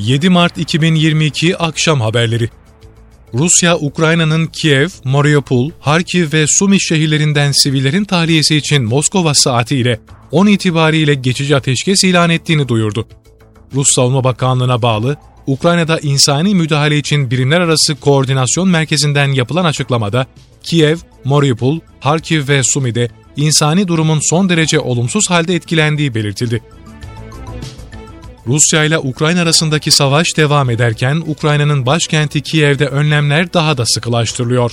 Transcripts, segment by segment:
7 Mart 2022 akşam haberleri. Rusya, Ukrayna'nın Kiev, Mariupol, Harkiv ve Sumi şehirlerinden sivillerin tahliyesi için Moskova saatiyle 10 itibariyle geçici ateşkes ilan ettiğini duyurdu. Rus Savunma Bakanlığı'na bağlı, Ukrayna'da insani müdahale için birimler arası koordinasyon merkezinden yapılan açıklamada, Kiev, Mariupol, Harkiv ve Sumi'de insani durumun son derece olumsuz halde etkilendiği belirtildi. Rusya ile Ukrayna arasındaki savaş devam ederken Ukrayna'nın başkenti Kiev'de önlemler daha da sıkılaştırılıyor.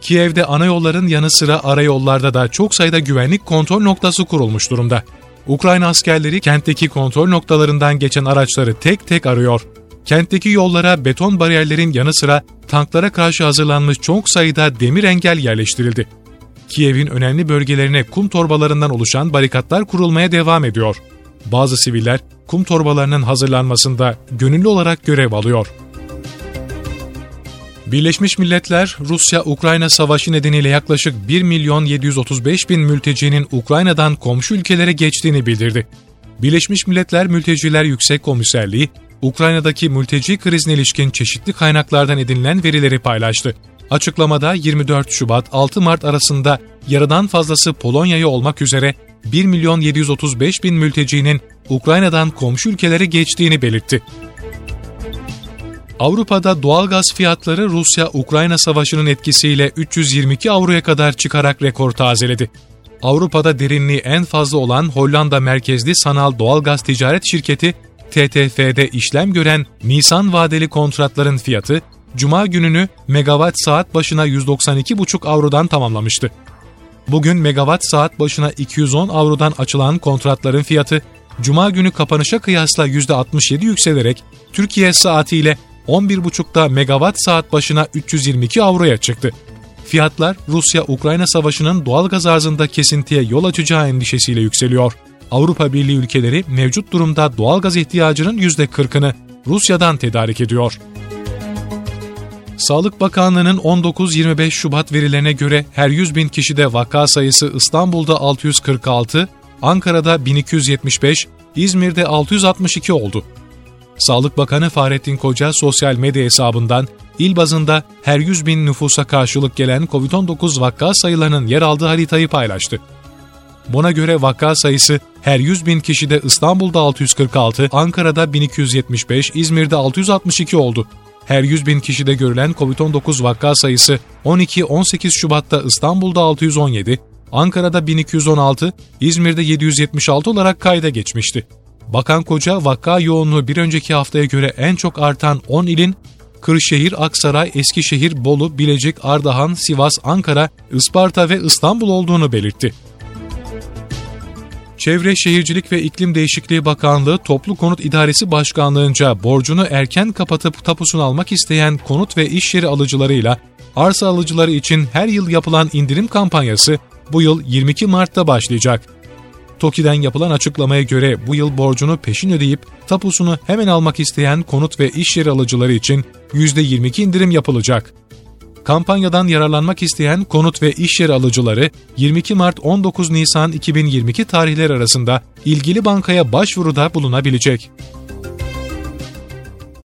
Kiev'de ana yolların yanı sıra arayollarda da çok sayıda güvenlik kontrol noktası kurulmuş durumda. Ukrayna askerleri kentteki kontrol noktalarından geçen araçları tek tek arıyor. Kentteki yollara beton bariyerlerin yanı sıra tanklara karşı hazırlanmış çok sayıda demir engel yerleştirildi. Kiev'in önemli bölgelerine kum torbalarından oluşan barikatlar kurulmaya devam ediyor. Bazı siviller kum torbalarının hazırlanmasında gönüllü olarak görev alıyor. Birleşmiş Milletler, Rusya-Ukrayna savaşı nedeniyle yaklaşık 1 milyon 735 bin mültecinin Ukrayna'dan komşu ülkelere geçtiğini bildirdi. Birleşmiş Milletler Mülteciler Yüksek Komiserliği, Ukrayna'daki mülteci krizine ilişkin çeşitli kaynaklardan edinilen verileri paylaştı. Açıklamada 24 Şubat-6 Mart arasında yarıdan fazlası Polonya'ya olmak üzere 1 milyon 735 bin mültecinin Ukrayna'dan komşu ülkelere geçtiğini belirtti. Avrupa'da doğalgaz fiyatları Rusya-Ukrayna savaşının etkisiyle 322 avroya kadar çıkarak rekor tazeledi. Avrupa'da derinliği en fazla olan Hollanda merkezli sanal doğalgaz ticaret şirketi TTF'de işlem gören Nisan vadeli kontratların fiyatı, Cuma gününü megawatt saat başına 192,5 avrodan tamamlamıştı. Bugün megawatt saat başına 210 avrodan açılan kontratların fiyatı, Cuma günü kapanışa kıyasla %67 yükselerek Türkiye saatiyle 11.30'da megawatt saat başına 322 avroya çıktı. Fiyatlar Rusya-Ukrayna savaşının doğal gaz arzında kesintiye yol açacağı endişesiyle yükseliyor. Avrupa Birliği ülkeleri mevcut durumda doğal gaz ihtiyacının %40'ını Rusya'dan tedarik ediyor. Sağlık Bakanlığı'nın 19-25 Şubat verilerine göre her 100 bin kişide vaka sayısı İstanbul'da 646, Ankara'da 1275, İzmir'de 662 oldu. Sağlık Bakanı Fahrettin Koca sosyal medya hesabından il bazında her 100 bin nüfusa karşılık gelen COVID-19 vaka sayılarının yer aldığı haritayı paylaştı. Buna göre vaka sayısı her 100 bin kişide İstanbul'da 646, Ankara'da 1275, İzmir'de 662 oldu. Her 100 bin kişide görülen COVID-19 vaka sayısı 12-18 Şubat'ta İstanbul'da 617, Ankara'da 1216, İzmir'de 776 olarak kayda geçmişti. Bakan Koca vaka yoğunluğu bir önceki haftaya göre en çok artan 10 ilin Kırşehir, Aksaray, Eskişehir, Bolu, Bilecik, Ardahan, Sivas, Ankara, Isparta ve İstanbul olduğunu belirtti. Çevre Şehircilik ve İklim Değişikliği Bakanlığı Toplu Konut İdaresi Başkanlığı'nca borcunu erken kapatıp tapusunu almak isteyen konut ve iş yeri alıcılarıyla arsa alıcıları için her yıl yapılan indirim kampanyası bu yıl 22 Mart'ta başlayacak. TOKİ'den yapılan açıklamaya göre bu yıl borcunu peşin ödeyip tapusunu hemen almak isteyen konut ve iş yeri alıcıları için %22 indirim yapılacak. Kampanyadan yararlanmak isteyen konut ve iş yeri alıcıları 22 Mart 19 Nisan 2022 tarihleri arasında ilgili bankaya başvuruda bulunabilecek.